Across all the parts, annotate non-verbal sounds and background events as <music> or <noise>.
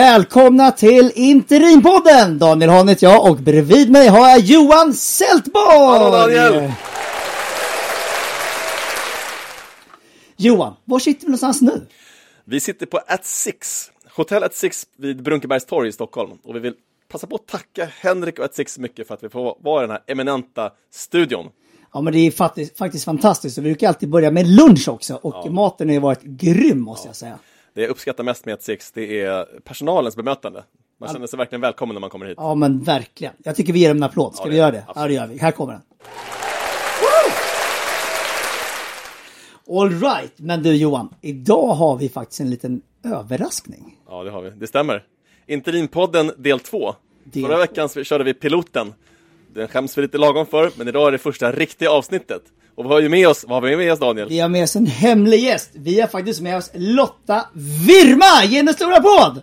Välkomna till Interimpodden! Daniel Hahn heter jag och bredvid mig har jag Johan Sältborg! Hallå Daniel! Johan, var sitter vi någonstans nu? Vi sitter på At Six, Hotell At Six vid Brunkebergs torg i Stockholm och vi vill passa på att tacka Henrik och At Six mycket för att vi får vara i den här eminenta studion. Ja men det är faktiskt, faktiskt fantastiskt och vi brukar alltid börja med lunch också och ja. maten har ju varit grym måste jag säga. Det jag uppskattar mest med At Six det är personalens bemötande. Man känner sig verkligen välkommen när man kommer hit. Ja men verkligen. Jag tycker vi ger dem en applåd. Ska ja, vi göra det? Absolut. Ja det gör vi. Här kommer den. All right, men du Johan, idag har vi faktiskt en liten överraskning. Ja, det har vi. Det stämmer. Interimpodden del 2. Del... Förra veckan körde vi piloten. Den skäms vi lite lagom för, men idag är det första riktiga avsnittet. Och vad har vi med oss? Vad har vi med oss Daniel? Vi har med oss en hemlig gäst. Vi har faktiskt med oss Lotta Virma! Ge henne en stor applåd!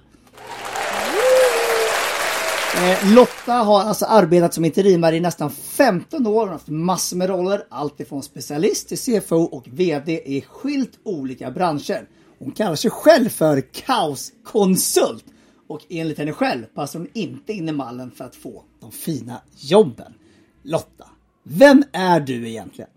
Eh, Lotta har alltså arbetat som interimare i nästan 15 år. Hon har haft massor med roller. Alltifrån specialist till CFO och VD i skilt olika branscher. Hon kallar sig själv för kaoskonsult. Och enligt henne själv passar hon inte in i mallen för att få de fina jobben. Lotta, vem är du egentligen?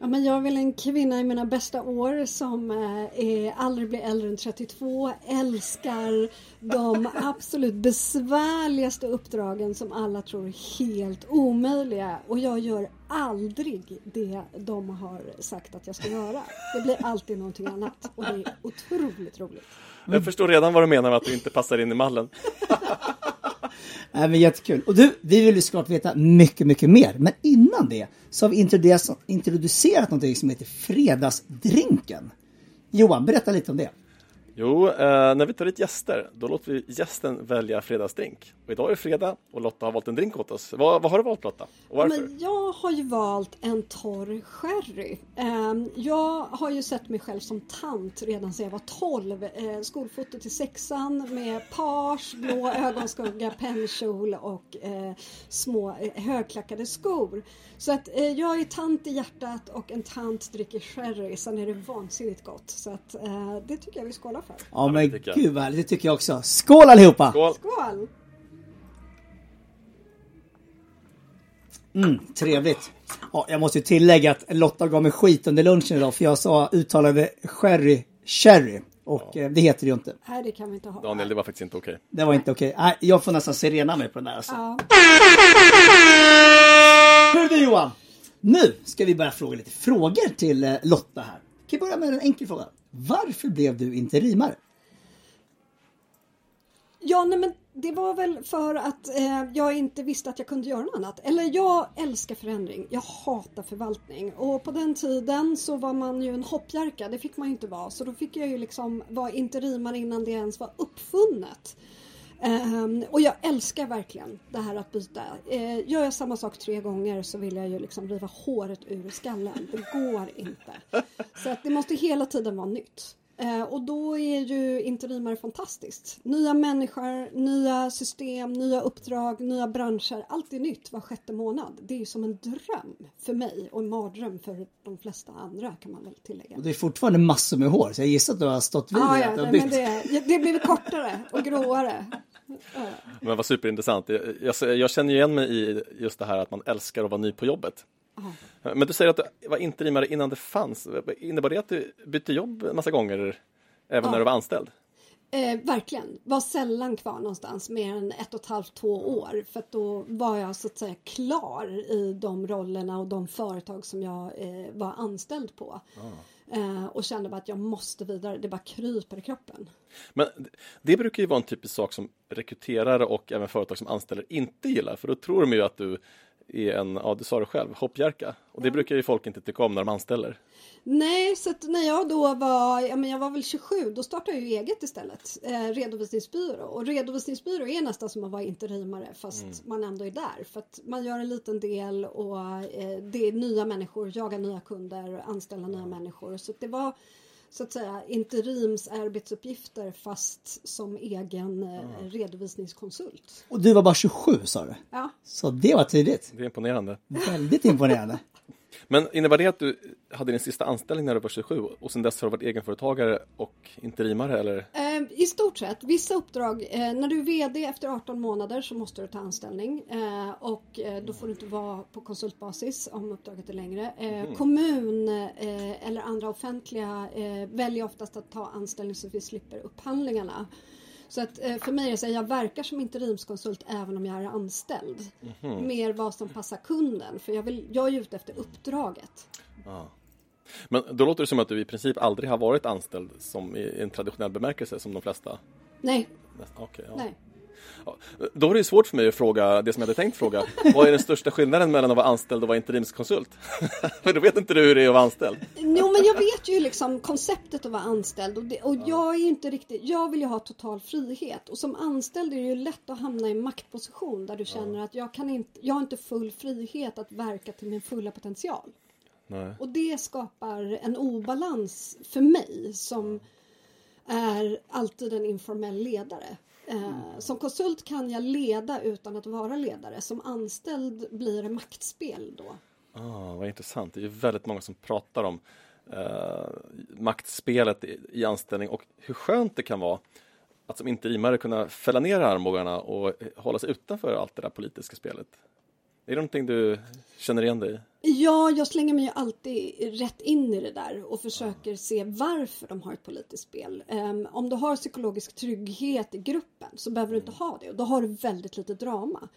Ja, men jag är väl en kvinna i mina bästa år som eh, är, aldrig blir äldre än 32, älskar de absolut besvärligaste uppdragen som alla tror är helt omöjliga och jag gör aldrig det de har sagt att jag ska göra. Det blir alltid någonting annat och det är otroligt roligt. Jag förstår redan vad du menar med att du inte passar in i mallen. <laughs> Nej, men jättekul. Och du, vi vill ju såklart veta mycket, mycket mer. Men innan det så har vi introducerat någonting som heter Fredagsdrinken. Johan, berätta lite om det. Jo, eh, när vi tar hit gäster, då låter vi gästen välja fredagsdrink. Och idag är det fredag och Lotta har valt en drink åt oss. Vad, vad har du valt Lotta? Och varför? Men jag har ju valt en torr sherry. Eh, jag har ju sett mig själv som tant redan sedan jag var 12. Eh, skolfoto till sexan med page, blå <laughs> ögonskugga, pennkjol och eh, små eh, högklackade skor. Så att jag är tant i hjärtat och en tant dricker sherry. Sen är det vansinnigt gott. Så att det tycker jag vi skålar för. Ja men gud vad det tycker jag också. Skål allihopa! Skål! Skål! Mm, trevligt. Ja, jag måste ju tillägga att Lotta gav mig skit under lunchen idag för jag sa uttalade sherry, cherry. Och ja. Eh, det heter det ju inte. Nej, det kan vi inte ha. Daniel, det var faktiskt inte okej. Okay. Det var inte okej. Okay. jag får nästan serena mig på den där alltså. Ja. Hur du Johan? Nu ska vi börja fråga lite frågor till eh, Lotta här. Kan vi börja med en enkel fråga. Varför blev du interimare? Ja, nej men det var väl för att eh, jag inte visste att jag kunde göra något annat. Eller jag älskar förändring. Jag hatar förvaltning. Och på den tiden så var man ju en hoppjerka. Det fick man ju inte vara. Så då fick jag ju liksom vara interimare innan det ens var uppfunnet. Um, och jag älskar verkligen det här att byta. Uh, gör jag samma sak tre gånger så vill jag ju liksom riva håret ur skallen. Det går inte. Så att det måste hela tiden vara nytt. Uh, och då är ju interimare fantastiskt. Nya människor, nya system, nya uppdrag, nya branscher. Allt är nytt var sjätte månad. Det är ju som en dröm för mig och en mardröm för de flesta andra kan man väl tillägga. Och det är fortfarande massor med hår så jag gissar att du har stått vid ah, ja, det. Men det, det blir kortare och gråare. Men vad superintressant. Jag, jag, jag, känner igen mig i just det här att man älskar att vara ny på jobbet. Men du säger att du var interimare innan det fanns. Innebar det att du bytte jobb en massa gånger även ja. när du var anställd? Eh, verkligen. Var sällan kvar någonstans mer än ett och ett halvt, två år. För då var jag så att säga klar i de rollerna och de företag som jag eh, var anställd på. Ah. Eh, och kände bara att jag måste vidare, det bara kryper i kroppen. Men det brukar ju vara en typisk sak som rekryterare och även företag som anställer inte gillar, för då tror de ju att du är en, ja du sa det själv, hoppjerka. Och det brukar ju folk inte tycka om när de anställer. Nej, så när jag då var, ja men jag var väl 27, då startade jag ju eget istället, eh, redovisningsbyrå. Och redovisningsbyrå är nästan som att vara interimare fast mm. man ändå är där. För att man gör en liten del och eh, det är nya människor, jaga nya kunder, anställa nya människor. Så det var så att säga interimsarbetsuppgifter fast som egen mm. redovisningskonsult. Och du var bara 27 sa du? Ja. Så det var tidigt. Det är imponerande. Väldigt imponerande. <laughs> Men innebär det att du hade din sista anställning när du var 27 och sen dess har du varit egenföretagare och interimare eller? Eh, I stort sett. Vissa uppdrag, eh, när du är VD efter 18 månader så måste du ta anställning eh, och eh, då får du inte vara på konsultbasis om uppdraget är längre. Mm. Kommun eh, eller andra offentliga väljer oftast att ta anställning så vi slipper upphandlingarna. Så att för mig är det så att jag verkar som interimskonsult även om jag är anställd. Mm. Mer vad som passar kunden för jag, vill, jag är ute efter uppdraget. Ah. Men då låter det som att du i princip aldrig har varit anställd som i en traditionell bemärkelse som de flesta? Nej. Okay, ja. Nej. Ja, då är det svårt för mig att fråga det som jag hade tänkt fråga. <laughs> Vad är den största skillnaden mellan att vara anställd och vara interimskonsult? <laughs> för då vet inte du hur det är att vara anställd. Jo, men jag vet ju liksom konceptet att vara anställd och, det, och jag är inte riktigt, jag vill ju ha total frihet och som anställd är det ju lätt att hamna i maktposition där du känner att jag kan inte, jag har inte full frihet att verka till min fulla potential. Nej. Och det skapar en obalans för mig som är alltid en informell ledare. Eh, som konsult kan jag leda utan att vara ledare. Som anställd blir det maktspel då. Ah, vad intressant. Det är väldigt många som pratar om eh, maktspelet i, i, anställning och hur skönt det kan vara att som interimare kunna fälla ner armbågarna och hålla sig utanför allt det där politiska spelet. Är det någonting du känner igen dig i? Ja, jag slänger mig ju alltid rätt in i det där och försöker se varför de har ett politiskt spel. Um, om du har psykologisk trygghet i gruppen så behöver du inte ha det och då har du väldigt lite drama.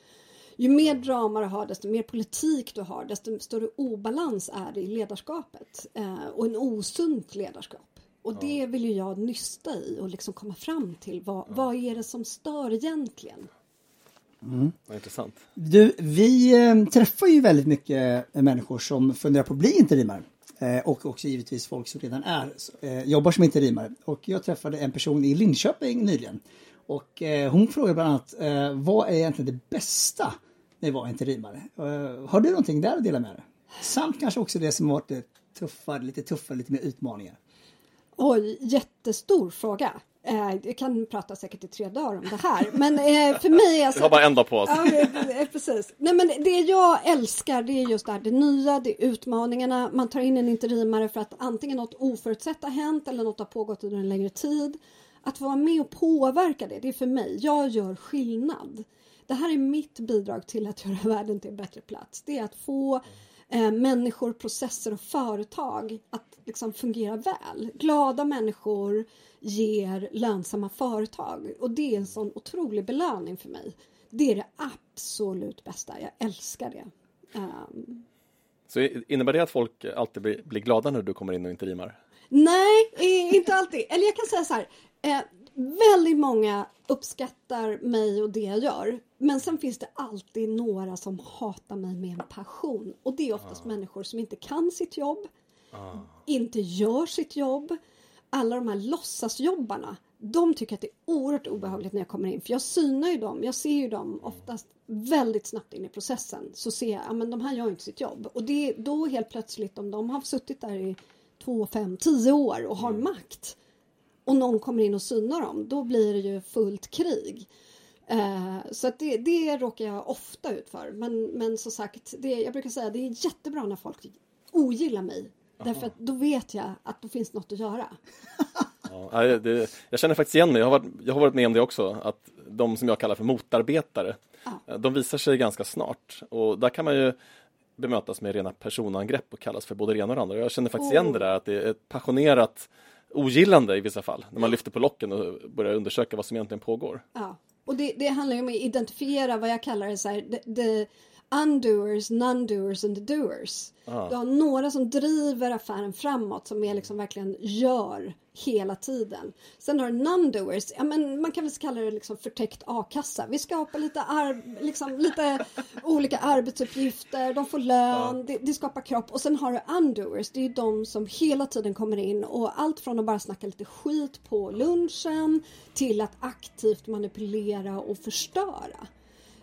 Ju mer drama du har, desto mer politik du har, desto större obalans är det i ledarskapet uh, och en osunt ledarskap. Och det vill ju jag nysta i och liksom komma fram till. Vad, vad är det som stör egentligen? Mm. Vad intressant. Du, vi eh, träffar ju väldigt mycket människor som funderar på att bli interimare. Eh, och också givetvis folk som redan är, eh, jobbar som interimare. Och jag träffade en person i Linköping nyligen. Och eh, hon frågade bland annat, eh, vad är egentligen det bästa med att vara interimare? Eh, har du någonting där att dela med dig? Samt kanske också det som varit tuffare, lite tuffare, lite mer utmaningar. Oj, jättestor fråga. Eh, jag kan prata säkert i tre dagar om det här, men eh, för mig... Alltså, Vi har bara en dag på oss. Ja, precis. Nej, men det jag älskar det är just det här, det nya, det är utmaningarna. Man tar in en interimare för att antingen något oförutsett har hänt eller något har pågått under en längre tid. Att vara med och påverka det, det är för mig. Jag gör skillnad. Det här är mitt bidrag till att göra <laughs> världen till en bättre plats. Det är att få eh, människor, processer och företag att liksom fungera väl. Glada människor ger lönsamma företag och det är en sån otrolig belöning för mig. Det är det absolut bästa. Jag älskar det. Um... Så innebär det att folk alltid blir, blir glada när du kommer in och interimar? Nej, inte alltid. Eller jag kan säga så här. Eh, väldigt många uppskattar mig och det jag gör. Men sen finns det alltid några som hatar mig med en passion. Och det är oftast ah. människor som inte kan sitt jobb, ah. inte gör sitt jobb. Alla de här låtsasjobbarna, de tycker att det är oerhört obehagligt när jag kommer in. För jag synar ju dem, jag ser ju dem oftast väldigt snabbt in i processen. Så ser jag, ja men de här gör inte sitt jobb. Och det, då helt plötsligt om de har suttit där i två, fem, tio år och har mm. makt och någon kommer in och synar dem, då blir det ju fullt krig. Eh, så det, det råkar jag ofta ut för. Men, men som sagt, det, jag brukar säga att det är jättebra när folk ogillar mig. Aha. Därför att då vet jag att då finns något att göra. <laughs> Ja, det, jag känner faktiskt igen mig, jag har, varit, jag har varit med om det också, att de som jag kallar för motarbetare, ja. de visar sig ganska snart. Och där kan man ju bemötas med rena personangrepp och kallas för både det ena och det andra. Jag känner faktiskt oh. igen det där att det är ett passionerat ogillande i vissa fall, när man lyfter på locken och börjar undersöka vad som egentligen pågår. Ja, och det, det handlar ju om att identifiera vad jag kallar det så här, det, det undoers, non-doers and the doers. Ah. Du har några som driver affären framåt som är liksom verkligen gör hela tiden. Sen har du non-doers, ja, men man kan väl kalla det liksom förtäckt a-kassa. Vi skapar lite, ar liksom, lite <laughs> olika arbetsuppgifter, de får lön, ah. det, det, skapar kropp. Och sen har du undoers, det är de som hela tiden kommer in och allt från att bara snacka lite skit på lunchen till att aktivt manipulera och förstöra.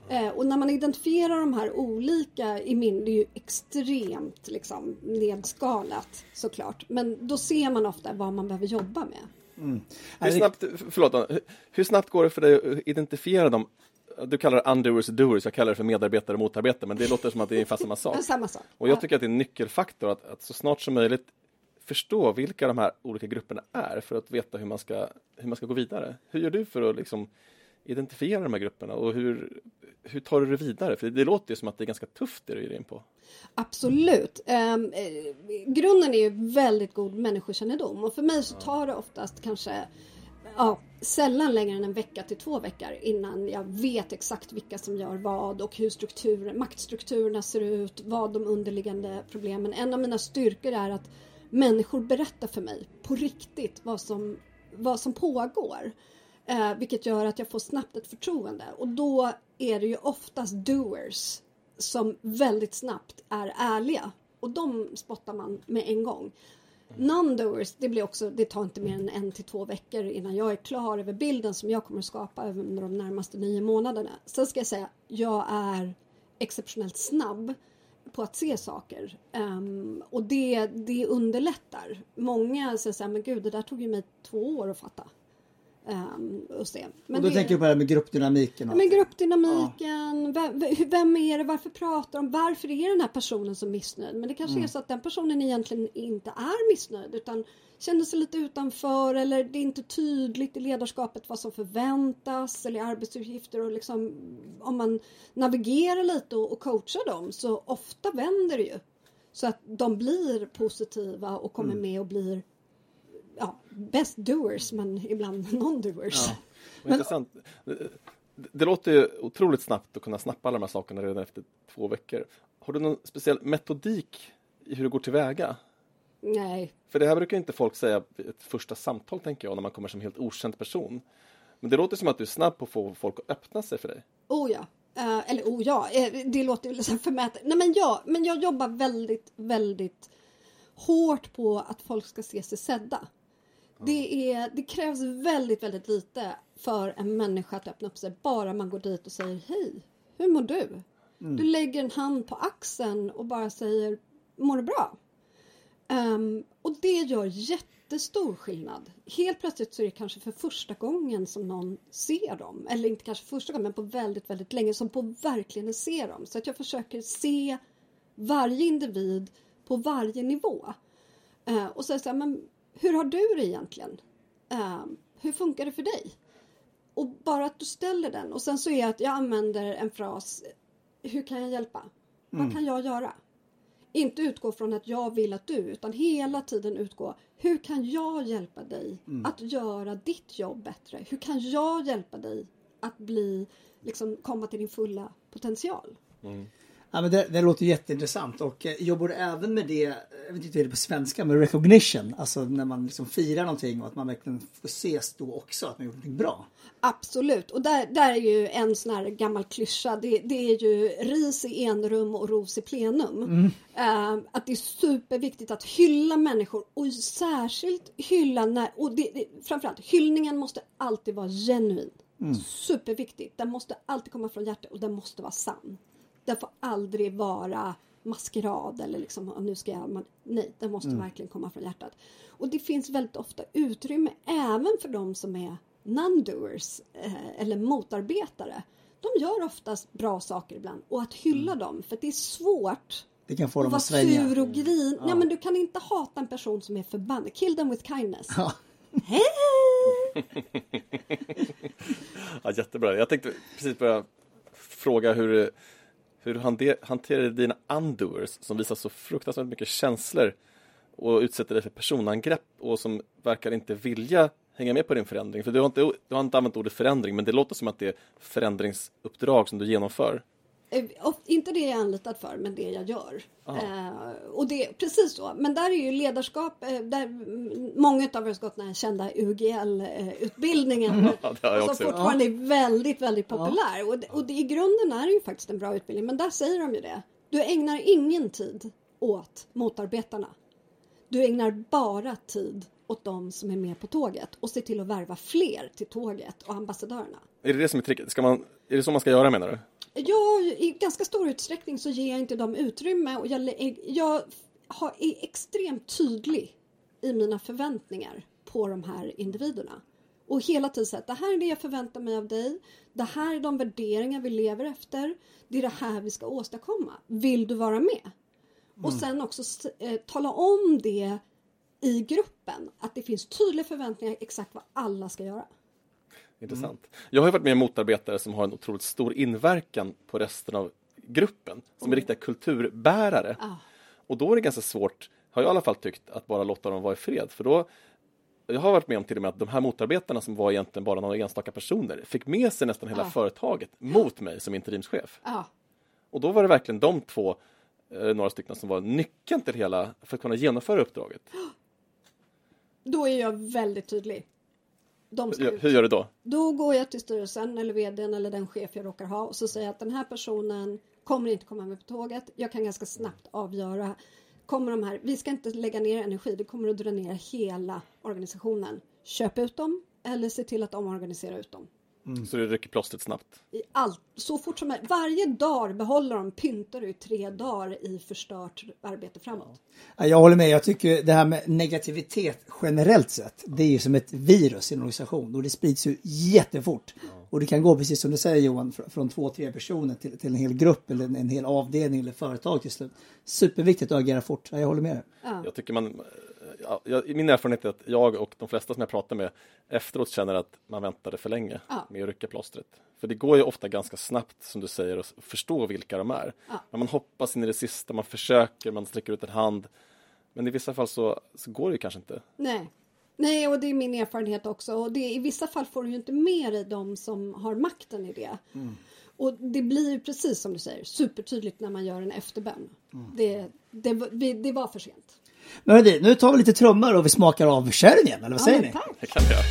Eh, och när man identifierar de här olika i min, det är ju extremt liksom nedskalat såklart. Men då ser man ofta vad man behöver jobba med. Mm. Hur, snabbt, förlåt, hur snabbt går det för dig att identifiera dem? du kallar det undoers och doers, jag kallar det för medarbetare och motarbetare, men det låter som att det är ungefär samma <laughs> sak. Samma sak. Och jag tycker att det är en nyckelfaktor att, att så snart som möjligt förstå vilka de här olika grupperna är för att veta hur man ska, hur man ska gå vidare. Hur gör du för att liksom identifiera de här grupperna och hur, hur tar du det vidare? För det låter ju som att det är ganska tufft det du ger in på. Absolut. Um, grunden är ju väldigt god människokännedom och för mig så tar det oftast kanske ja, sällan längre än en vecka till två veckor innan jag vet exakt vilka som gör vad och hur struktur, maktstrukturerna ser ut, vad de underliggande problemen. En av mina styrkor är att människor berättar för mig på riktigt vad som, vad som pågår. Eh, vilket gör att jag får snabbt ett förtroende och då är det ju oftast doers som väldigt snabbt är ärliga och de spottar man med en gång. Non-doers, det, blir också, det tar inte mer än en till två veckor innan jag är klar över bilden som jag kommer att skapa under de närmaste nio månaderna. Sen ska jag säga, jag är exceptionellt snabb på att se saker. Um, och det, det underlättar. Många säger så här, men gud det där tog ju mig två år att fatta. Um, och, se. Men och då det, tänker du på det här med gruppdynamiken? och- men gruppdynamiken, vem, vem är det, varför pratar de, varför är den här personen så missnöjd? Men det kanske Mm. är så att den personen egentligen inte är missnöjd utan känner sig lite utanför eller det är inte tydligt i ledarskapet vad som förväntas eller arbetsuppgifter och liksom om man navigerar lite och, och coachar dem så ofta vänder det ju. Så att de blir positiva och kommer Mm. med och blir ja, best doers men ibland <laughs> non-doers. Ja. Intressant. Det, det låter ju otroligt snabbt att kunna snappa alla de här sakerna redan efter två veckor. Har du någon speciell metodik i hur du går tillväga? Nej, För det här brukar inte folk säga vid ett första samtal, tänker jag, när man kommer som helt okänd person. Men det låter som att du är snabb på att få folk att öppna sig för dig. Oh ja. Eh, eller oh ja, eh, det låter ju liksom förmätet. Nej men ja, men jag jobbar väldigt, väldigt hårt på att folk ska se sig sedda. Det, är, det krävs väldigt, väldigt lite för en människa att öppna upp sig. Bara man går dit och säger hej, hur mår du? Du lägger en hand på axeln och bara säger mår du bra? Ehm, och det gör jättestor skillnad. Helt plötsligt så är det kanske för första gången som någon ser dem. Eller inte kanske första gången, men på väldigt, väldigt länge som på verkligen ser dem. Så att jag försöker se varje individ på varje nivå. Eh, och säga så här, men hur har du det egentligen? Ehm, hur funkar det för dig? Och bara att du ställer den. Och sen så är att jag använder en fras. Hur kan jag hjälpa? Vad kan jag göra? Inte utgå från att jag vill att du, utan hela tiden utgå. Hur kan jag hjälpa dig att göra ditt jobb bättre? Hur kan jag hjälpa dig att bli, liksom, komma till din fulla potential? Ja, men det, det låter jätteintressant och eh, jobbar även med det, jag vet inte hur det är på svenska, med recognition. Alltså när man liksom firar någonting och att man verkligen får ses då också att man gjort någonting bra. Absolut, och där, där är ju en sån här gammal klyscha. Det, det är ju ris i enrum och ros i plenum. Eh, att det är superviktigt att hylla människor och särskilt hylla när, och det, det, framförallt hyllningen måste alltid vara genuin. Superviktigt. Den måste alltid komma från hjärtat och den måste vara sann. Den får aldrig vara maskerad eller liksom "Ja, nu ska jag, man, nej, den måste verkligen komma från hjärtat. Och det finns väldigt ofta utrymme även för de som är non-doers eh, eller motarbetare. De gör oftast bra saker ibland och att hylla dem för det är svårt Det kan få dem vara att svänga. sur och grin. Ja. men du kan inte hata en person som är förbannad. Kill them with kindness. Ja. Hej! <laughs> Ja, jättebra. Jag tänkte precis börja fråga hur, hur du hanterade dina undoers som visar så fruktansvärt mycket känslor och utsätter dig för personangrepp och som verkar inte vilja hänga med på din förändring. För du har inte, du har inte använt ordet förändring, men det låter som att det är förändringsuppdrag som du genomför. Eh, Inte det jag är anlitad för, men det jag gör. Eh, och det precis så. Men där är ju ledarskap, eh, där många av oss gått den här kända UGL-utbildningen. <laughs> Ja, det har jag som fortfarande är väldigt, väldigt populär. Och, det, och det, i grunden är det ju faktiskt en bra utbildning. Men där säger de ju det. Du ägnar ingen tid åt motarbetarna. Du ägnar bara tid åt de som är med på tåget och ser till att värva fler till tåget och ambassadörerna. Är det det som är tricket? Ska man, är det så man ska göra menar du? Ja, i ganska stor utsträckning så ger jag inte dem utrymme och jag, jag har, är extremt tydlig i mina förväntningar på de här individerna. Och hela tiden säga att det här är det jag förväntar mig av dig. Det här är de värderingar vi lever efter. Det är det här vi ska åstadkomma. Vill du vara med? Och sen också eh, tala om det i gruppen. Att det finns tydliga förväntningar exakt vad alla ska göra. Intressant. Jag har ju varit med motarbetare som har en otroligt stor inverkan på resten av gruppen, som är riktiga kulturbärare. Ah. Och då är det ganska svårt, har jag i alla fall tyckt, att bara låta dem vara i fred. För då, jag har varit med om till och med att de här motarbetarna som var egentligen bara några enstaka personer fick med sig nästan hela Ah. företaget mot mig som interimschef. Ja, Och då var det verkligen de två, eh, några stycken, som var nyckeln till hela, för att kunna genomföra uppdraget. då är jag väldigt tydlig. De ska Hur, hur gör du då? Då går jag till styrelsen eller vdn eller den chef jag råkar ha och så säger jag att den här personen kommer inte komma med på tåget. Jag kan ganska snabbt avgöra. Kommer de här, vi ska inte lägga ner energi, det kommer att dra ner hela organisationen. Köp ut dem eller se till att omorganisera ut dem. Så du rycker plåstret snabbt. I allt, så fort som möjligt. Varje dag behåller de, pyntar du tre dagar i förstört arbete framåt. Ja, Jag håller med. Jag tycker det här med negativitet generellt sett, det är ju som ett virus i en organisation och det sprids ju jättefort. Och det kan gå precis som du säger Johan, fr- från två, tre personer till, till en hel grupp eller en, en hel avdelning eller företag till slut. Superviktigt att agera fort. Ja, jag håller med dig. Jag tycker man, ja, jag, min erfarenhet är att jag och de flesta som jag pratar med efteråt känner att man väntade för länge Ja. med att rycka plåstret. För det går ju ofta ganska snabbt som du säger att förstå vilka de är. Ja. Men man hoppas in i det sista, man försöker, man sträcker ut en hand. Men i vissa fall så, så går det ju kanske inte. Nej. Nej, och det är min erfarenhet också. Och det, I vissa fall får du ju inte med dig de som har makten i det. Och det blir ju precis som du säger, supertydligt när man gör en efterbön. Det, det, vi- det var för sent. Men hörni, nu tar vi lite trummor och vi smakar av sherryn igen, eller vad säger men ni? tack. Det kan vi göra.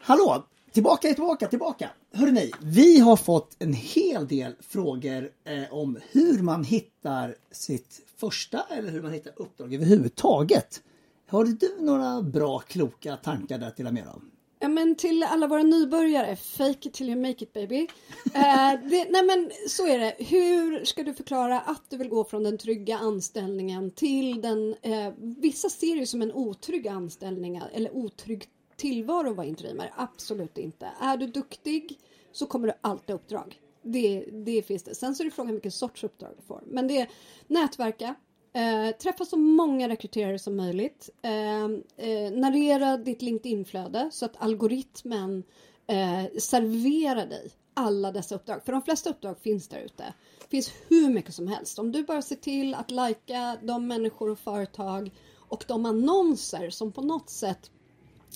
Hallå! Tillbaka, tillbaka, tillbaka. Hörrni, vi har fått en hel del frågor eh, om hur man hittar sitt första eller hur man hittar uppdrag överhuvudtaget. Har du några bra, kloka tankar där till Amira? Ja, men till alla våra nybörjare, fake it till you make it baby. <laughs> Eh, det, nej men så är det. Hur ska du förklara att du vill gå från den trygga anställningen till den, eh, vissa ser det som en otrygg anställning eller otrygg tillvaro att vara interimare. Absolut inte. Är du duktig så kommer du alltid ha uppdrag. Det, det finns det. Sen så är det frågan vilken sorts uppdrag du får. Men det är nätverka, Eh, träffa så många rekryterare som möjligt. Eh, eh, narrera ditt LinkedIn-flöde så att algoritmen eh, serverar dig alla dessa uppdrag. För de flesta uppdrag finns där ute. Det finns hur mycket som helst. Om du bara ser till att lajka de människor och företag och de annonser som på något sätt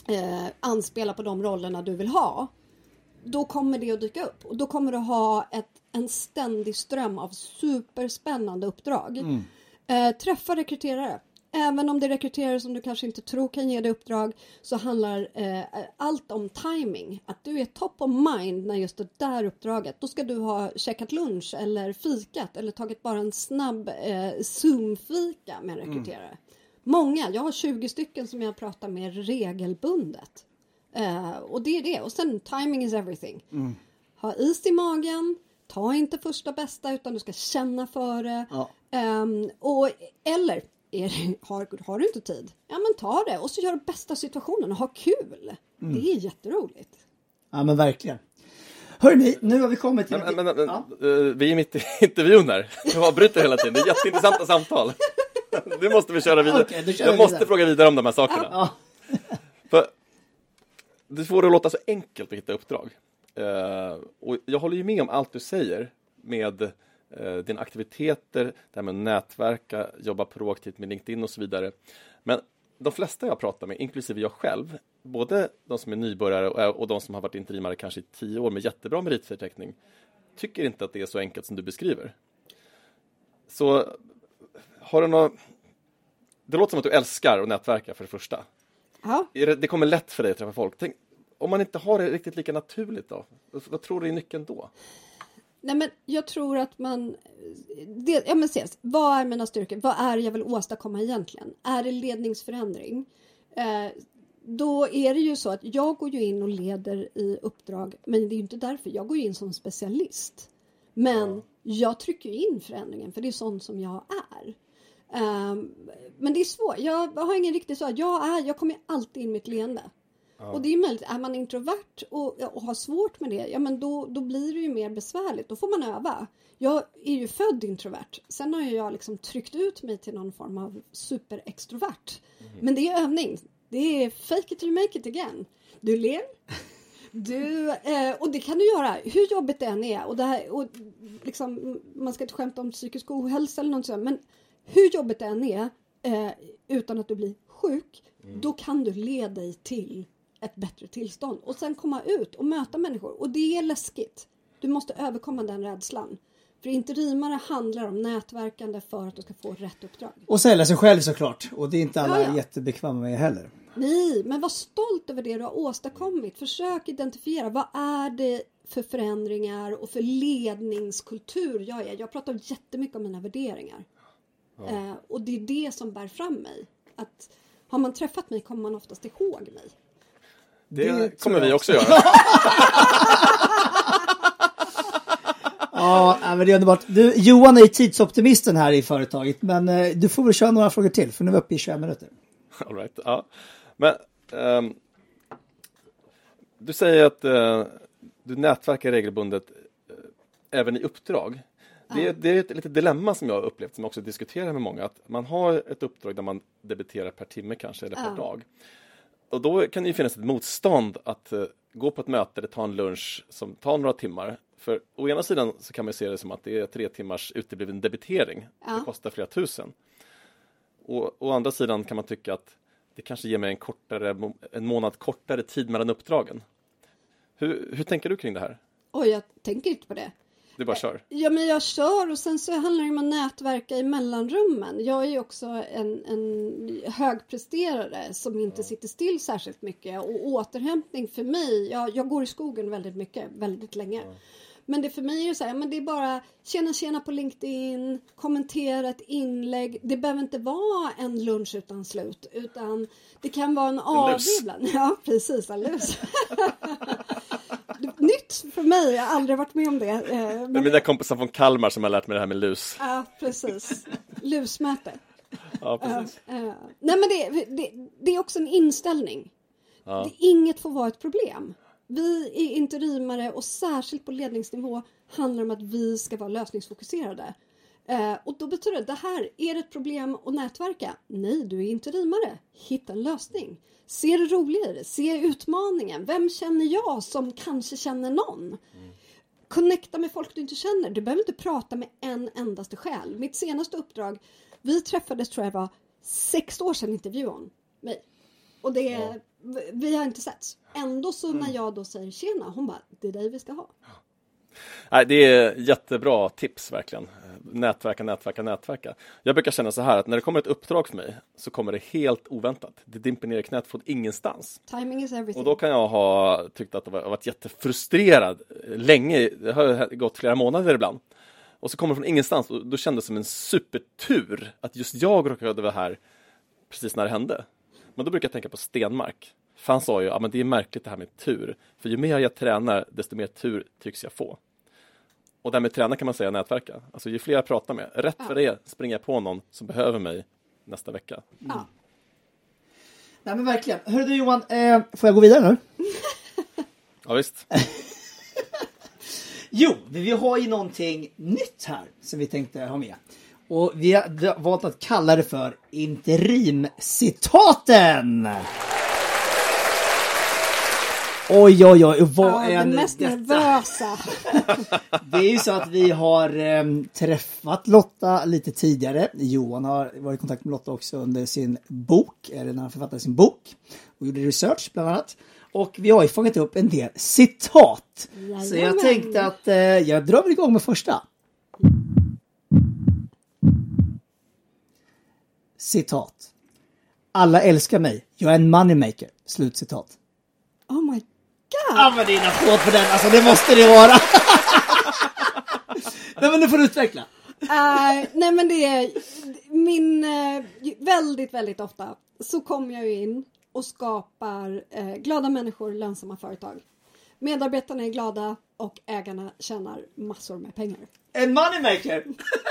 eh, anspelar på de rollerna du vill ha då kommer det att dyka upp och då kommer du ha ett, en ständig ström av superspännande uppdrag. Mm. Eh, träffa rekryterare. Även om det är rekryterare som du kanske inte tror kan ge dig uppdrag så handlar eh, allt om timing. Att du är top of mind när just det där uppdraget. Då ska du ha käkat lunch eller fikat eller tagit bara en snabb eh, Zoom-fika med en rekryterare. Många, jag har 20 stycken som jag pratar med regelbundet. Eh, och det är det. Och sen timing is everything. Ha is i magen. Ta inte första bästa utan du ska känna för det. Ja. Ehm, och, eller är det, har, har du inte tid? Ja men ta det och så gör du bästa situationen och ha kul. Det är jätteroligt. Ja men verkligen. Hörrni, nu har vi kommit till... Men, men, men, ja. eh, vi är mitt i <laughs> intervjun här. Jag avbryter hela tiden. Det är jätteintressanta samtal. <laughs> Nu måste vi köra vidare. Då kör jag vi måste vidare. fråga vidare om de här sakerna. Ja. För du får det att låta så enkelt att hitta uppdrag. Eh, och jag håller ju med om allt du säger med eh, dina aktiviteter, det här med att nätverka, jobba proaktivt med LinkedIn och så vidare. Men de flesta jag pratar med, inklusive jag själv, både de som är nybörjare och, och de som har varit interimare kanske i tio år med jättebra meritförteckning, tycker inte att det är så enkelt som du beskriver. Så har du något... Det låter som att du älskar att nätverka för det första. Ja. Det kommer lätt för dig att träffa folk. Tänk, om man inte har det riktigt lika naturligt då? Vad, tror du är nyckeln då? Nej men jag tror att man... Det, ja men ses, vad är mina styrkor? Vad är det jag vill åstadkomma egentligen? Är det ledningsförändring? Eh, då är det ju så att jag går ju in och leder i uppdrag, men det är ju inte därför. Jag går ju in som specialist. Men jag trycker in förändringen, för det är sånt som jag är. Um, men det är svårt. Jag har ingen riktig så. Jag, är, jag kommer alltid in med ett leende. Ja. Och det är möjligt, är man introvert och, och har svårt med det, ja men då, då blir det ju mer besvärligt. Då får man öva. Jag är ju född introvert. Sen har jag liksom tryckt ut mig till någon form av superextrovert. Mm. Men det är övning. Det är fake it till make it again. Du ler. Du, eh, och det kan du göra hur jobbigt det än är. Och det här, och liksom, man ska inte skämta om psykisk ohälsa eller något sånt. Men hur jobbigt det än är eh, utan att du blir sjuk. Mm. Då kan du leda dig till ett bättre tillstånd och sen komma ut och möta människor. Och det är läskigt. Du måste överkomma den rädslan. För interimare handlar om nätverkande för att du ska få rätt uppdrag. Och sälja sig själv såklart. Och det är inte alla ja, ja. jättebekväma med heller. Nej, men var stolt över det du har åstadkommit. Försök identifiera vad är det för förändringar och för ledningskultur jag är. Jag pratar jättemycket om mina värderingar. Ja. Eh, och det är det som bär fram mig. Att har man träffat mig kommer man oftast ihåg mig. Det, det kommer vi också göra. <laughs> ja, men det är underbart. Du, Johan är tidsoptimisten här i företaget, men eh, du får väl köra några frågor till, för nu är vi uppe i 21 minuter. All right, ja. Men um, du säger att uh, du nätverkar regelbundet uh, även i uppdrag. Det, det, är ett litet dilemma som jag har upplevt, som jag också diskuterar med många, att man har ett uppdrag där man debiterar per timme kanske, eller per ja. dag. Och då kan det ju finnas ett motstånd att uh, gå på ett möte eller ta en lunch som tar några timmar. För å ena sidan så kan man se det som att det är tre timmars utebliven debitering. Ja. Det kostar flera tusen. Och å andra sidan kan man tycka att det kanske ger mig en, kortare, en månad kortare tid mellan uppdragen. Hur, hur tänker du kring det här? Oj, jag tänker inte på det. Du bara kör? Ja, men jag kör och sen så handlar det om att nätverka i mellanrummen. Jag är ju också en, en högpresterare som inte sitter still särskilt mycket och återhämtning för mig, jag, jag går i skogen väldigt mycket, väldigt länge. Ja. Men det för mig är det så här, men det är bara tjena tjena på LinkedIn, kommentera ett inlägg. Det behöver inte vara en lunch utan slut utan det kan vara en AV ibland. <laughs> Ja precis, en lus. <laughs> Nytt för mig, jag har aldrig varit med om det. Eh, men... Det är mina kompisar från Kalmar som har lärt mig det här med lus. Ja precis, lusmäte. Ja, precis. Uh, uh, nej men det, det, det, är också en inställning. Ja. Det, inget får vara ett problem. Vi är interimare och särskilt på ledningsnivå handlar det om att vi ska vara lösningsfokuserade. Eh, och då betyder det, det här, är det ett problem att nätverka? Nej, du är interimare. Hitta en lösning. Se det roliga i det, se utmaningen. Vem känner jag som kanske känner någon? Mm. Connecta med folk du inte känner. Du behöver inte prata med en endaste själ. Mitt senaste uppdrag, vi träffades tror jag var sex år sedan intervjuade hon mig. Och det, ja. vi har inte setts. Ändå så mm. när jag då säger tjena, hon bara, det är dig vi ska ha. Nej, det är jättebra tips verkligen. Nätverka, nätverka, nätverka. Jag brukar känna så här att när det kommer ett uppdrag för mig så kommer det helt oväntat. Det dimper ner i knät från ingenstans. Timing is everything. Och då kan jag ha tyckt att jag varit jättefrustrerad länge. Det har gått flera månader ibland. Och så kommer det från ingenstans och då kändes det som en supertur att just jag råkade vara här precis när det hände. Men då brukar jag tänka på Stenmark. För han sa ju, ja men det är märkligt det här med tur. För ju mer jag tränar, desto mer tur tycks jag få. Och det här med träna kan man säga nätverka. Alltså ju fler jag pratar med, rätt för det springer jag på någon som behöver mig nästa vecka. Mm. Ja. Nej men verkligen. Hörru du Johan, eh, får jag gå vidare nu? ja visst. <laughs> jo, vi har ju någonting nytt här som vi tänkte ha med. Och vi har valt att kalla det för interimcitaten. Oj, oj, oj. Vad ja, är det mest detta? nervösa. <laughs> det är ju så att vi har eh, träffat Lotta lite tidigare. Johan har varit i kontakt med Lotta också under sin bok, eller när han författade sin bok. Och gjorde research bland annat. Och vi har ju fångat upp en del citat. Jajamän. Så jag tänkte att eh, jag drar väl igång med första. Citat. Alla älskar mig. Jag är en moneymaker. Slutcitat. Oh my god! Använd din applåd på den, alltså det måste det vara. <laughs> nej men nu får du utveckla. Uh, nej men det är min, uh, väldigt väldigt ofta så kommer jag in och skapar uh, glada människor, lönsamma företag. Medarbetarna är glada och ägarna tjänar massor med pengar. En moneymaker!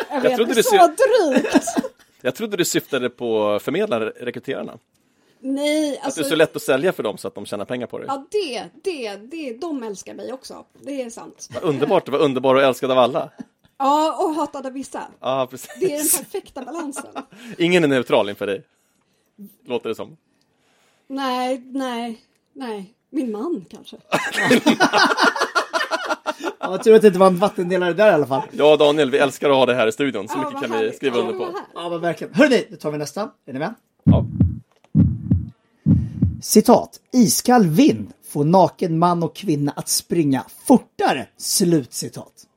Jag vet, jag det är så drygt! <laughs> Jag trodde du syftade på förmedlare, rekryterarna. Nej, Att alltså... du är så lätt att sälja för dem så att de tjänar pengar på dig. Ja, det, det, det, de älskar mig också. Det är sant. Vad underbart, du var underbar och älskad av alla. Ja, och hatad av vissa. Ja, precis. Det är den perfekta balansen. Ingen är neutral inför dig. Låter det som. Nej, nej, nej. Min man kanske. Ja, tur att det inte var en vattendelare där i alla fall. Ja, Daniel, vi älskar att ha det här i studion. Så Ja, mycket kan vi skriva under på. Ja, men verkligen. Hörrni, då tar vi nästa. Är ni med? Ja. Citat. Iskall vind får naken man och kvinna att springa fortare. Slutcitat.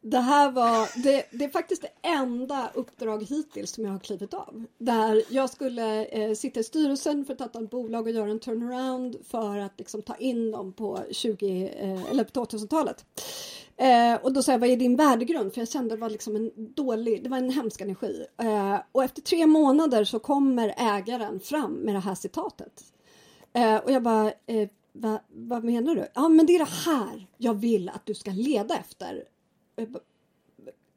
Det här var, det, det är faktiskt det enda uppdrag hittills som jag har klivit av. Där jag skulle eh, sitta i styrelsen för ett antal bolag och göra en turnaround för att liksom, ta in dem på 20 eh, eller på 2000-talet. Eh, och då sa jag, vad är din värdegrund? För jag kände det var liksom en dålig, det var en hemsk energi. Eh, och efter tre månader så kommer ägaren fram med det här citatet. Eh, och jag bara, eh, va, vad menar du? Ja, men det är det här jag vill att du ska leda efter. Eh,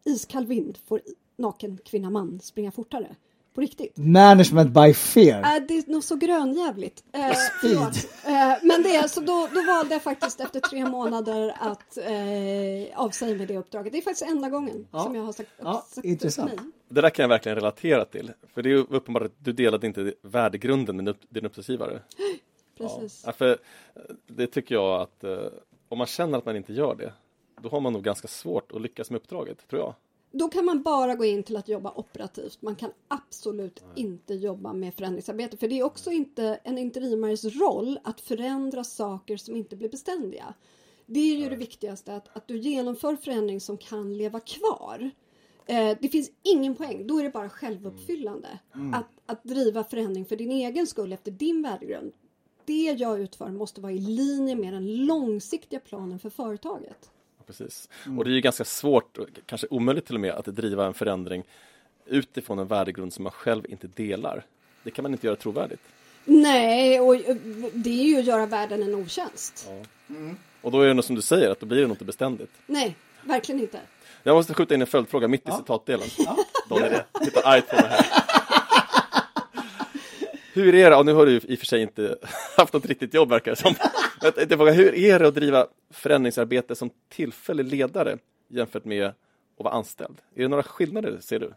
Iskall vind får naken kvinna man springa fortare. På riktigt. Management by fear. Äh, det är nog så grönjävligt. Eh, Speed. eh, men det är så då, då valde jag faktiskt efter tre månader att eh, avsäga mig det uppdraget. Det är faktiskt enda gången Ja. som jag har sagt, Ja, sagt intressant. nej. Det där kan jag verkligen relatera till. För det är uppenbart att du delade inte värdegrunden med din uppdragsgivare. <gasps> Precis. Ja, för eh, det tycker jag att eh, om man känner att man inte gör det, då har man nog ganska svårt att lyckas med uppdraget, tror jag. Då kan man bara gå in till att jobba operativt. Man kan absolut inte jobba med förändringsarbete. För det är också inte en interimares roll att förändra saker som inte blir beständiga. Det är ju det viktigaste, att, att du genomför förändring som kan leva kvar. Eh, det finns ingen poäng, då är det bara självuppfyllande. Att, att driva förändring för din egen skull efter din värdegrund. Det jag utför måste vara i linje med den långsiktiga planen för företaget. Ja, Precis. Och det är ju ganska svårt, och kanske omöjligt till och med, att driva en förändring utifrån en värdegrund som man själv inte delar. Det kan man inte göra trovärdigt. Nej, och eh, det är ju att göra världen en otjänst. Och då är det nog som du säger, att då blir det inte beständigt. Nej, verkligen inte. Jag måste skjuta in en följdfråga mitt i citatdelen. Daniel tittar argt på mig här. Hur är det, och nu har du i och för sig inte <laughs> haft något riktigt jobb verkar det som. Jag fråga, Hur är det att driva förändringsarbete som tillfällig ledare jämfört med att vara anställd? Är det några skillnader, ser du?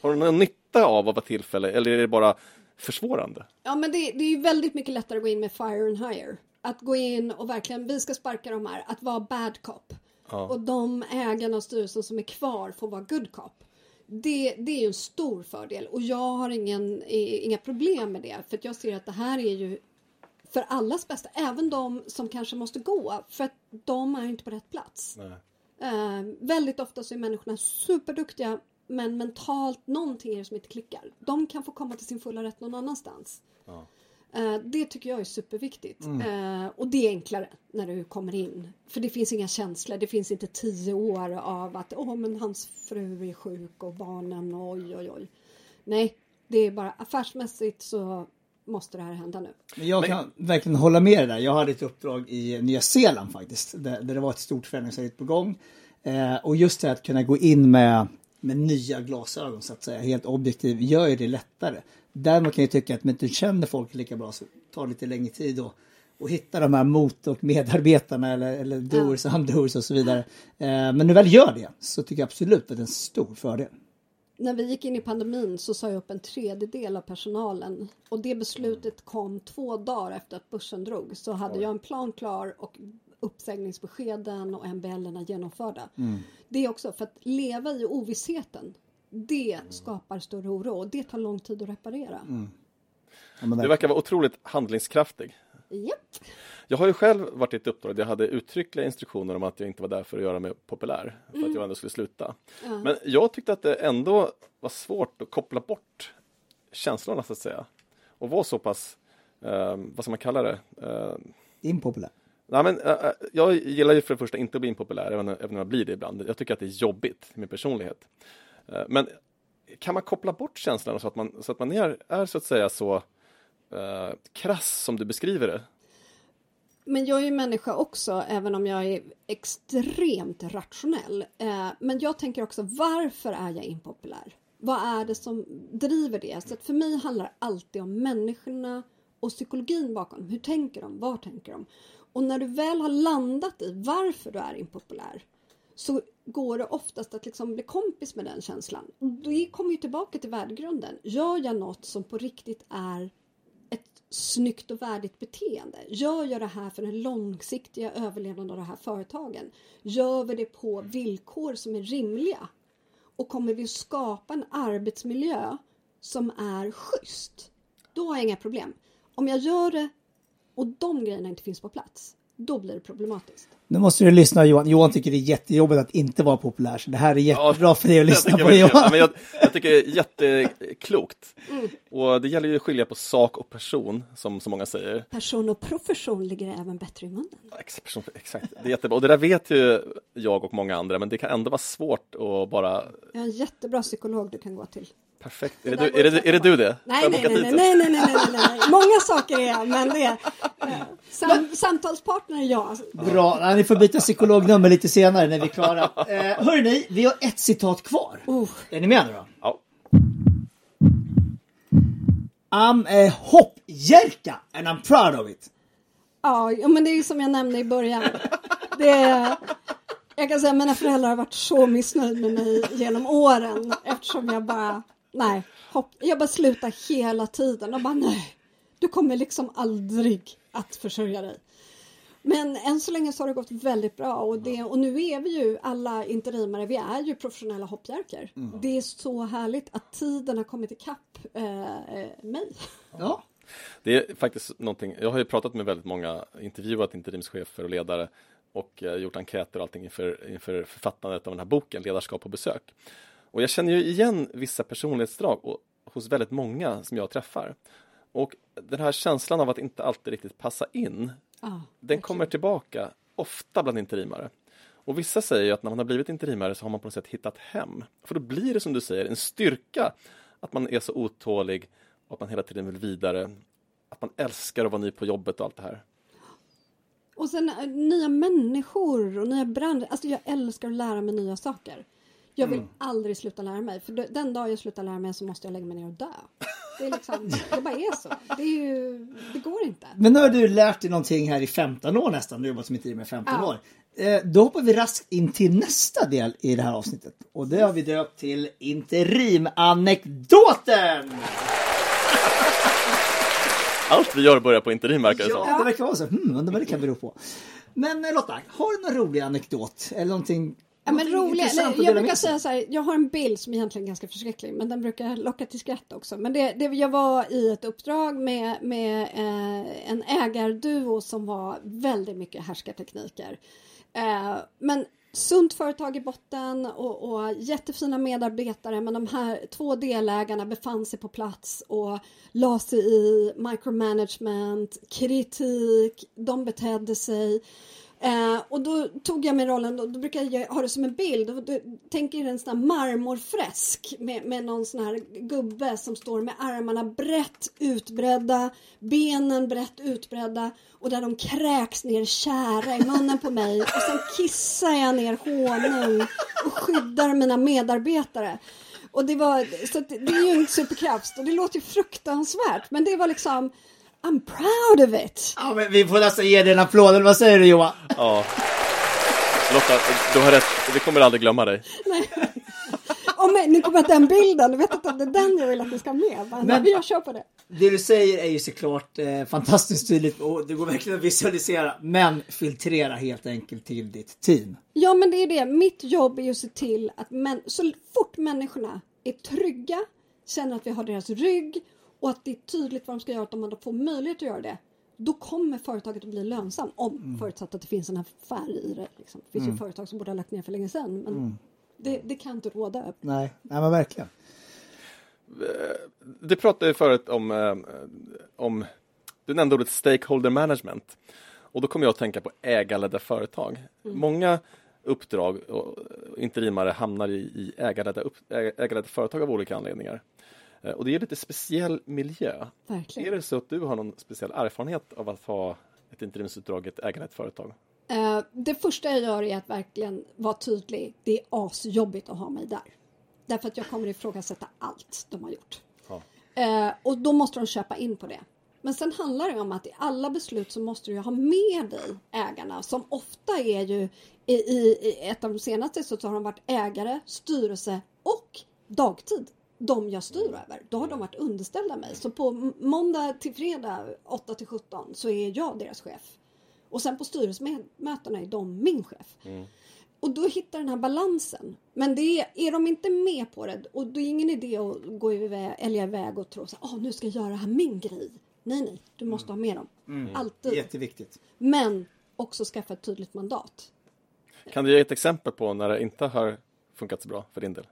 Har du någon nytta av att vara tillfällig eller är det bara försvårande? Ja, men det, det är ju väldigt mycket lättare att gå in med fire and hire. Att gå in och verkligen, vi ska sparka de här, att vara bad cop. Och de ägarna och styrelsen som är kvar får vara good cop. Det, det är ju en stor fördel och jag har ingen, inga problem med det. För att jag ser att det här är ju för allas bästa. Även de som kanske måste gå för att de är inte på rätt plats. Eh, väldigt ofta så är människorna superduktiga men mentalt någonting är det som inte klickar. De kan få komma till sin fulla rätt någon annanstans. Eh, det tycker jag är superviktigt. Eh, och det är enklare när du kommer in. För det finns inga känslor. Det finns inte tio år av att åh men hans fru är sjuk och barnen och oj oj oj. Nej, det är bara affärsmässigt så måste det här hända nu. Men jag kan verkligen hålla med dig där. Jag hade ett uppdrag i Nya Zeeland faktiskt. Där, där det var ett stort förändringsarbete på gång. Eh, och just det att kunna gå in med, med nya glasögon så att säga, helt objektiv, gör ju det lättare. Däremot kan jag tycka att om inte du känner folk lika bra så tar det lite längre tid att och hitta de här mot och medarbetarna eller, eller doers och undoers och så vidare. Eh, men när du väl gör det så tycker jag absolut att det är en stor fördel. När vi gick in i pandemin så sa jag upp en tredjedel av personalen och det beslutet kom två dagar efter att börsen drog. Så hade jag en plan klar och uppsägningsbeskeden och MBL genomförda. Det är också för att leva i ovissheten. Det skapar större oro och det tar lång tid att reparera. Ja, men Du verkar vara otroligt handlingskraftig. Japp. Jag har ju själv varit i ett uppdrag där jag hade uttryckliga instruktioner om att jag inte var där för att göra mig populär, för att jag ändå skulle sluta. Men jag tyckte att det ändå var svårt att koppla bort känslorna så att säga. Och vara så pass, eh, vad ska man kalla det? Eh, Impopulär nej, men, eh, eh, jag gillar ju för det första inte att bli impopulär, även, även om jag blir det ibland. Jag tycker att det är jobbigt min personlighet. Eh, men kan man koppla bort känslorna så att man, så att man är, är så att säga så eh, krass som du beskriver det? Men jag är ju människa också, även om jag är extremt rationell. Eh, men jag tänker också, varför är jag impopulär? Vad är det som driver det? Så att för mig handlar det alltid om människorna och psykologin bakom. Hur tänker de? Var tänker de? Och när du väl har landat i varför du är impopulär så går det oftast att liksom bli kompis med den känslan. Då kommer ju tillbaka till värdegrunden. Gör jag något som på riktigt är ett snyggt och värdigt beteende? Gör jag det här för den långsiktiga överlevnaden av de här företagen? Gör vi det på villkor som är rimliga? Och kommer vi att skapa en arbetsmiljö som är schysst? Då har jag inga problem. Om jag gör det och de grejerna inte finns på plats, då blir det problematiskt. Nu måste du lyssna Johan. Johan tycker det är jättejobbigt att inte vara populär. Så det här är jättebra Ja, för dig att lyssna jag på Johan. ja, men jag, jag tycker det är jätteklokt. Och det gäller ju att skilja på sak och person, som så många säger. Person och profession ligger även bättre i munnen. Exakt, det är jättebra. Och det där vet ju jag och många andra, men det kan ändå vara svårt att bara Jag har en jättebra psykolog du kan gå till. Perfekt. Är det du, är det, är det, du det? Nej, nej, nej, nej, nej, nej, nej, nej, nej. Många saker är jag, men det är eh, <laughs> sam, samtalspartner är jag. Bra, ni får byta psykolognummer lite senare när vi är klara. Eh, hörni, vi har ett citat kvar. Oh, Är ni med nu då? Ja. I'm a hoppjerka and I'm proud of it. ja, men det är ju som jag nämnde i början. Det är, jag kan säga att mina föräldrar har varit så missnöjda med mig genom åren eftersom jag bara, nej, hopp, jag bara slutar hela tiden och bara nej, du kommer liksom aldrig att försörja dig. Men än så länge så har det gått väldigt bra och, det, och nu är vi ju alla interimare, vi är ju professionella hoppjerkor. Det är så härligt att tiden har kommit ikapp eh, eh, mig. Ja. Det är faktiskt någonting, jag har ju pratat med väldigt många, intervjuat interimschefer och ledare och eh, gjort enkäter och allting inför, inför författandet av den här boken, Ledarskap på besök. Och jag känner ju igen vissa personlighetsdrag och, hos väldigt många som jag träffar. Och den här känslan av att inte alltid riktigt passa in, Ja, den kommer tillbaka ofta bland interimare. Och vissa säger att när man har blivit interimare så har man på något sätt hittat hem. För då blir det som du säger en styrka att man är så otålig och att man hela tiden vill vidare. Att man älskar att vara ny på jobbet och allt det här. Och sen eh, nya människor och nya branscher. Alltså jag älskar att lära mig nya saker. Jag vill aldrig sluta lära mig. För den dag jag slutar lära mig så måste jag lägga mig ner och dö. Det, är liksom, <laughs> det bara är så. Det, är ju, det går inte. Men nu har du lärt dig någonting här i 15 år nästan. Du har jobbat som interim i 15 Ja. år. Eh, då hoppar vi raskt in till nästa del i det här avsnittet. Och det har vi döpt till interimanekdoten! <laughs> Allt vi gör börjar på interim verkar det som. Ja, det verkar vara så. Hmm, undrar vad det kan bero på. Men eh, Lotta, har du någon rolig anekdot? Eller någonting? Ja, men nej, att jag brukar säga så här, jag har en bild som egentligen är ganska förskräcklig men den brukar locka till skratt också. Men det, det, jag var i ett uppdrag med, med eh, en ägarduo som var väldigt mycket härskartekniker. Eh, men sunt företag i botten och, och jättefina medarbetare men de här två delägarna befann sig på plats och la sig i micromanagement, kritik, de betedde sig. Eh, och då tog jag mig rollen, då, då brukar jag ha det som en bild. Och då, tänk er en sån här marmorfresk med, med någon sån här gubbe som står med armarna brett utbredda, benen brett utbredda och där de kräks ner kära i munnen på mig och sen kissar jag ner honung och skyddar mina medarbetare. Och det var, så att det det är ju en superkraft och det låter ju fruktansvärt men det var liksom I'm proud of it. Ja, men vi får nästan ge dig en applåd. Eller vad säger du Johan? Ja. Lotta, du har rätt. Vi kommer aldrig glömma dig. Om jag, ni kommer att den bilden, jag vet om det är den jag vill att ni ska med. Men, Men- jag kör på det. Det du säger är ju såklart eh, fantastiskt tydligt och det går verkligen att visualisera. Men filtrera helt enkelt till ditt team. Ja men det är det, mitt jobb är ju att se till att män, så fort människorna är trygga, känner att vi har deras rygg och att det är tydligt vad de ska göra, att de får möjlighet att göra det. Då kommer företaget att bli lönsamt om förutsatt att det finns en affär i det. Liksom. Det finns ju företag som borde ha lagt ner för länge sedan men det, det kan inte råda över. Nej, nej men verkligen. Du pratade förut om, eh, om du nämnde ordet stakeholder management. Och då kommer jag att tänka på ägarledda företag. Många uppdrag och interimare hamnar i, i ägarledda, upp, äg- ägarledda företag av olika anledningar. Eh, Och det är lite speciell miljö. Verkligen. Är det så att du har någon speciell erfarenhet av att ha ett interimsuppdrag ett ägarlett företag? Eh, det första jag gör är att verkligen vara tydlig. Det är asjobbigt att ha mig där. Därför att jag kommer ifrågasätta allt de har gjort. Ja. Eh, och då måste de köpa in på det. Men sen handlar det om att i alla beslut så måste du ha med dig ägarna som ofta är ju i, i, i ett av de senaste så har de varit ägare, styrelse och dagtid. De jag styr över. Då har de varit underställda mig. Så på måndag till fredag 8 till 17 så är jag deras chef. Och sen på styrelsemötena är de min chef. Och då hittar den här balansen. Men det är, är de inte med på det och det är ingen idé att gå iväg, älga iväg och tro att oh, nu ska jag göra det här min grej. Nej, nej, du måste ha med dem. Alltid. Jätteviktigt. Men också skaffa ett tydligt mandat. Kan du ge ett exempel på när det inte har funkat så bra för din del?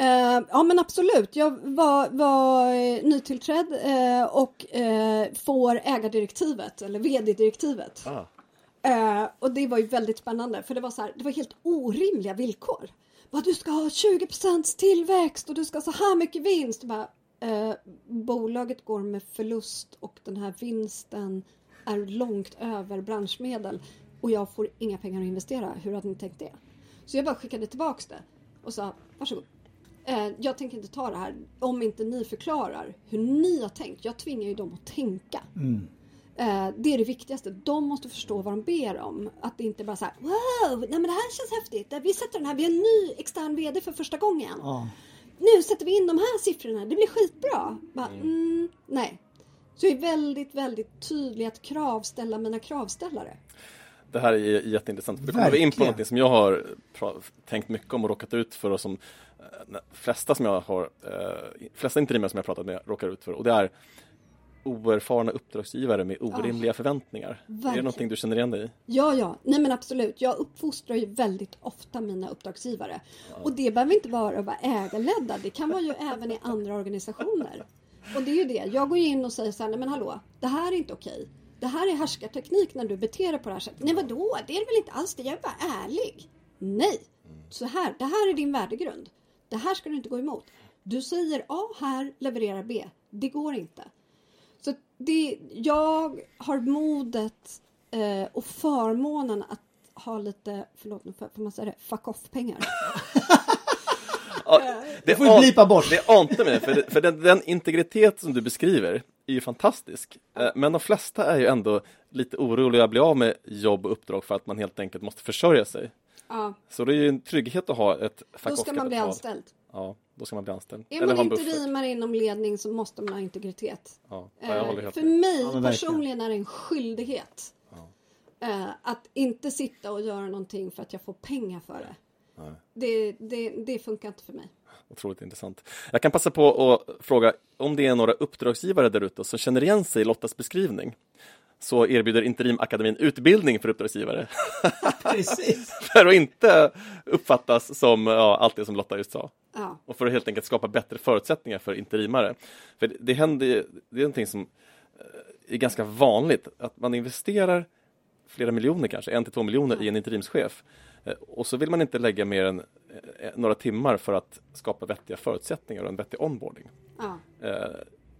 Eh, ja men absolut. Jag var, var eh, nytillträdd eh, och eh, får ägardirektivet eller vd-direktivet. Ah. Eh, och det var ju väldigt spännande för det var så här, det var helt orimliga villkor. Bara, du ska ha 20% tillväxt och du ska ha så här mycket vinst. Bara, bolaget går med förlust och den här vinsten är långt över branschmedel och jag får inga pengar att investera. Hur hade ni tänkt det? Så jag bara skickade tillbaks det och sa varsågod. Eh, jag tänker inte ta det här om inte ni förklarar hur ni har tänkt. Jag tvingar ju dem att tänka. Eh, det är det viktigaste. De måste förstå vad de ber om. Att det inte bara så här, wow, nej men det här känns häftigt. Vi sätter den här, vi har en ny extern VD för första gången. Ja. Nu sätter vi in de här siffrorna, det blir skitbra. Bara, mm, nej. Så jag är väldigt, väldigt tydlig att kravställa mina kravställare. Det här är jätteintressant. Då kommer vi in på något som jag har tänkt mycket om och råkat ut för och som de flesta som jag har, eh, flesta interimare som jag pratat med råkar ut för och det är oerfarna uppdragsgivare med orimliga förväntningar. Är det verkligen. någonting du känner igen dig i? Ja, ja, nej men absolut. Jag uppfostrar ju väldigt ofta mina uppdragsgivare. Och det behöver inte bara vara ägarledda, det kan vara ju <laughs> även i andra organisationer. Och det är ju det, jag går in och säger så här, nej men hallå, det här är inte okej. Det här är härskarteknik när du beter dig på det här sättet. Nej vadå, det är det väl inte alls, det jag är bara ärlig. Nej, så här, det här är din värdegrund. Det här ska du inte gå emot. Du säger A här, levererar B. Det går inte. Så det, jag har modet eh, och förmånen att ha lite, förlåt nu får man säga det, fuck off-pengar. Ja, <laughs> det får vi blipa bort. Det ante mig, för, det, för den, den integritet som du beskriver är ju fantastisk. Eh, Men de flesta är ju ändå lite oroliga att bli av med jobb och uppdrag för att man helt enkelt måste försörja sig. Ja, Så det är ju en trygghet att ha ett då ska man bli anställd. Ja, då ska man bli anställd. Är Eller man inte buffert. rimare inom ledning så måste man ha integritet. Ja, ja, jag håller Eh, helt för med. mig Ja, personligen är det en skyldighet. Eh, att inte sitta och göra någonting för att jag får pengar för det. Det, det, det funkar inte för mig. Otroligt intressant. Jag kan passa på att fråga om det är några uppdragsgivare där ute som känner igen sig i Lottas beskrivning. Så erbjuder Interimakademin utbildning för uppdragsgivare Precis. <laughs> för att inte uppfattas som ja, allt det som Lotta just sa. Ja. och för att helt enkelt skapa bättre förutsättningar för interimare. För det, händer ju- det är någonting som eh, är ganska vanligt, att man investerar flera miljoner kanske, en till två miljoner i en interimschef. Eh, Och så vill man inte lägga mer än eh, några timmar för att skapa vettiga förutsättningar och en vettig onboarding. Ja.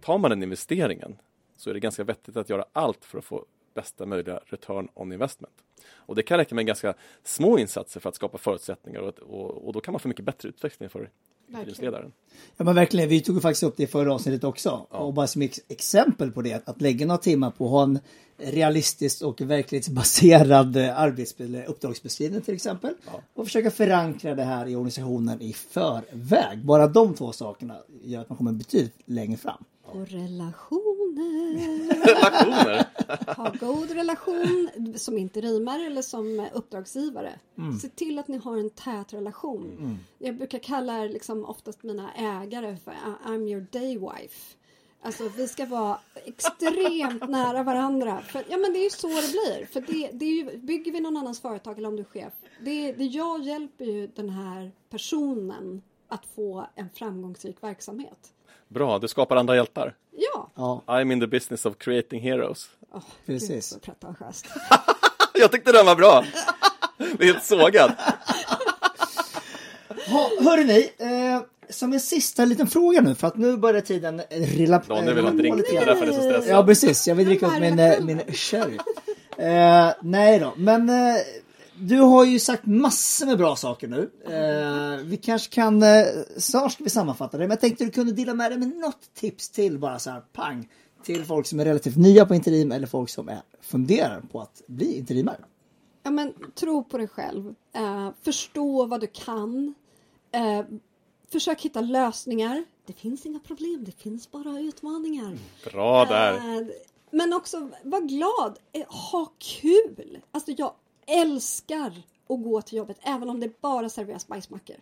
Tar man den investeringen så är det ganska vettigt att göra allt för att få bästa möjliga return on investment. Och det kan räcka med ganska små insatser för att skapa förutsättningar och, och, och då kan man få mycket bättre utveckling för interimsledaren. Ja men verkligen, vi tog faktiskt upp det i förra avsnittet också. Och bara som ex exempel på det, att lägga några timmar på att ha en realistisk och verklighetsbaserad eh, eller uppdragsbeskrivning till exempel. Och försöka förankra det här i organisationen i förväg. Bara de två sakerna gör att man kommer betydligt längre fram. Och relationer. Relationer! Ha god relation som interimare eller som uppdragsgivare. Se till att ni har en tät relation. Jag brukar kalla liksom oftast mina ägare för "I- I'm your day wife. Alltså vi ska vara extremt <laughs> nära varandra. För, ja men det är ju så det blir. För det, det ju, bygger vi någon annans företag eller om du är chef. Det, det jag hjälper ju den här personen att få en framgångsrik verksamhet. Bra, du skapar andra hjältar. Ja, Ja, I'm in the business of creating heroes. oh, Precis. Gud, så pretentiöst. <laughs> Jag tyckte den var bra! Det är helt sågad. <laughs> Ha, hörru ni, eh, som en sista liten fråga nu för att nu börjar tiden rilla Daniel vill ha drink, det är därför det är så stressigt. Ja precis, jag vill dricka upp min, eh, min sherry. Eh, nej då, men eh, du har ju sagt massor med bra saker nu. Eh, vi kanske kan, eh, snart ska vi sammanfatta det, men jag tänkte du kunde dela med dig med något tips till bara så här pang till folk som är relativt nya på interim eller folk som är, funderar på att bli interimare. Ja, men, tro på dig själv. Eh, förstå vad du kan. Eh, försök hitta lösningar. Det finns inga problem, det finns bara utmaningar. Bra där! Eh, men också var glad, eh, ha kul. Alltså jag älskar att gå till jobbet även om det bara serveras bajsmackor.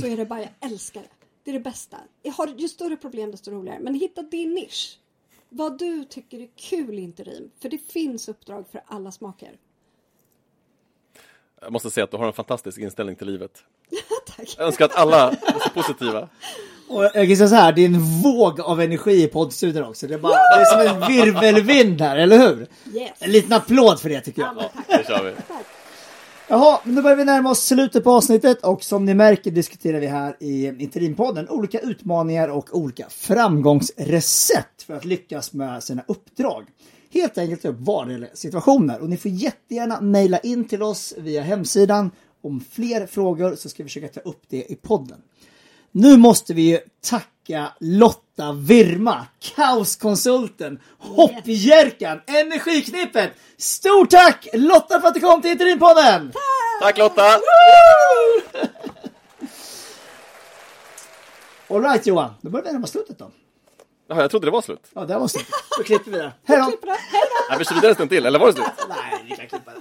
Så är det bara, jag älskar det. Det är det bästa. Jag har, ju större problem desto roligare. Men hitta din nisch. Vad du tycker är kul interim. För det finns uppdrag för alla smaker. Jag måste säga att du har en fantastisk inställning till livet. <laughs> Tack. Jag önskar att alla är så positiva. Och jag kan säga så här, det är en våg av energi i poddstudion också. Det är, bara, det är som en virvelvind här, eller hur? Yes. En liten applåd för det tycker jag. Ja, tack. Det kör vi. tack. Jaha, nu börjar vi närma oss slutet på avsnittet och som ni märker diskuterar vi här i Interimpodden olika utmaningar och olika framgångsrecept för att lyckas med sina uppdrag. Helt enkelt upp vardagliga situationer och ni får jättegärna mejla in till oss via hemsidan om fler frågor så ska vi försöka ta upp det i podden. Nu måste vi ju tacka Lotta Virma, kaoskonsulten, hoppjerkan, energiknippet. Stort tack Lotta för att du kom till Interimpodden! Tack Lotta! Alright Johan, då börjar vi närma slutet då. Jaha, jag trodde det var slut. Ja, det var slutet. Då klipper vi det. Hej då! Klipper det. Hej då! Nej, vi kör vidare en stund till, eller var det slut? Nej, vi kan klippa det.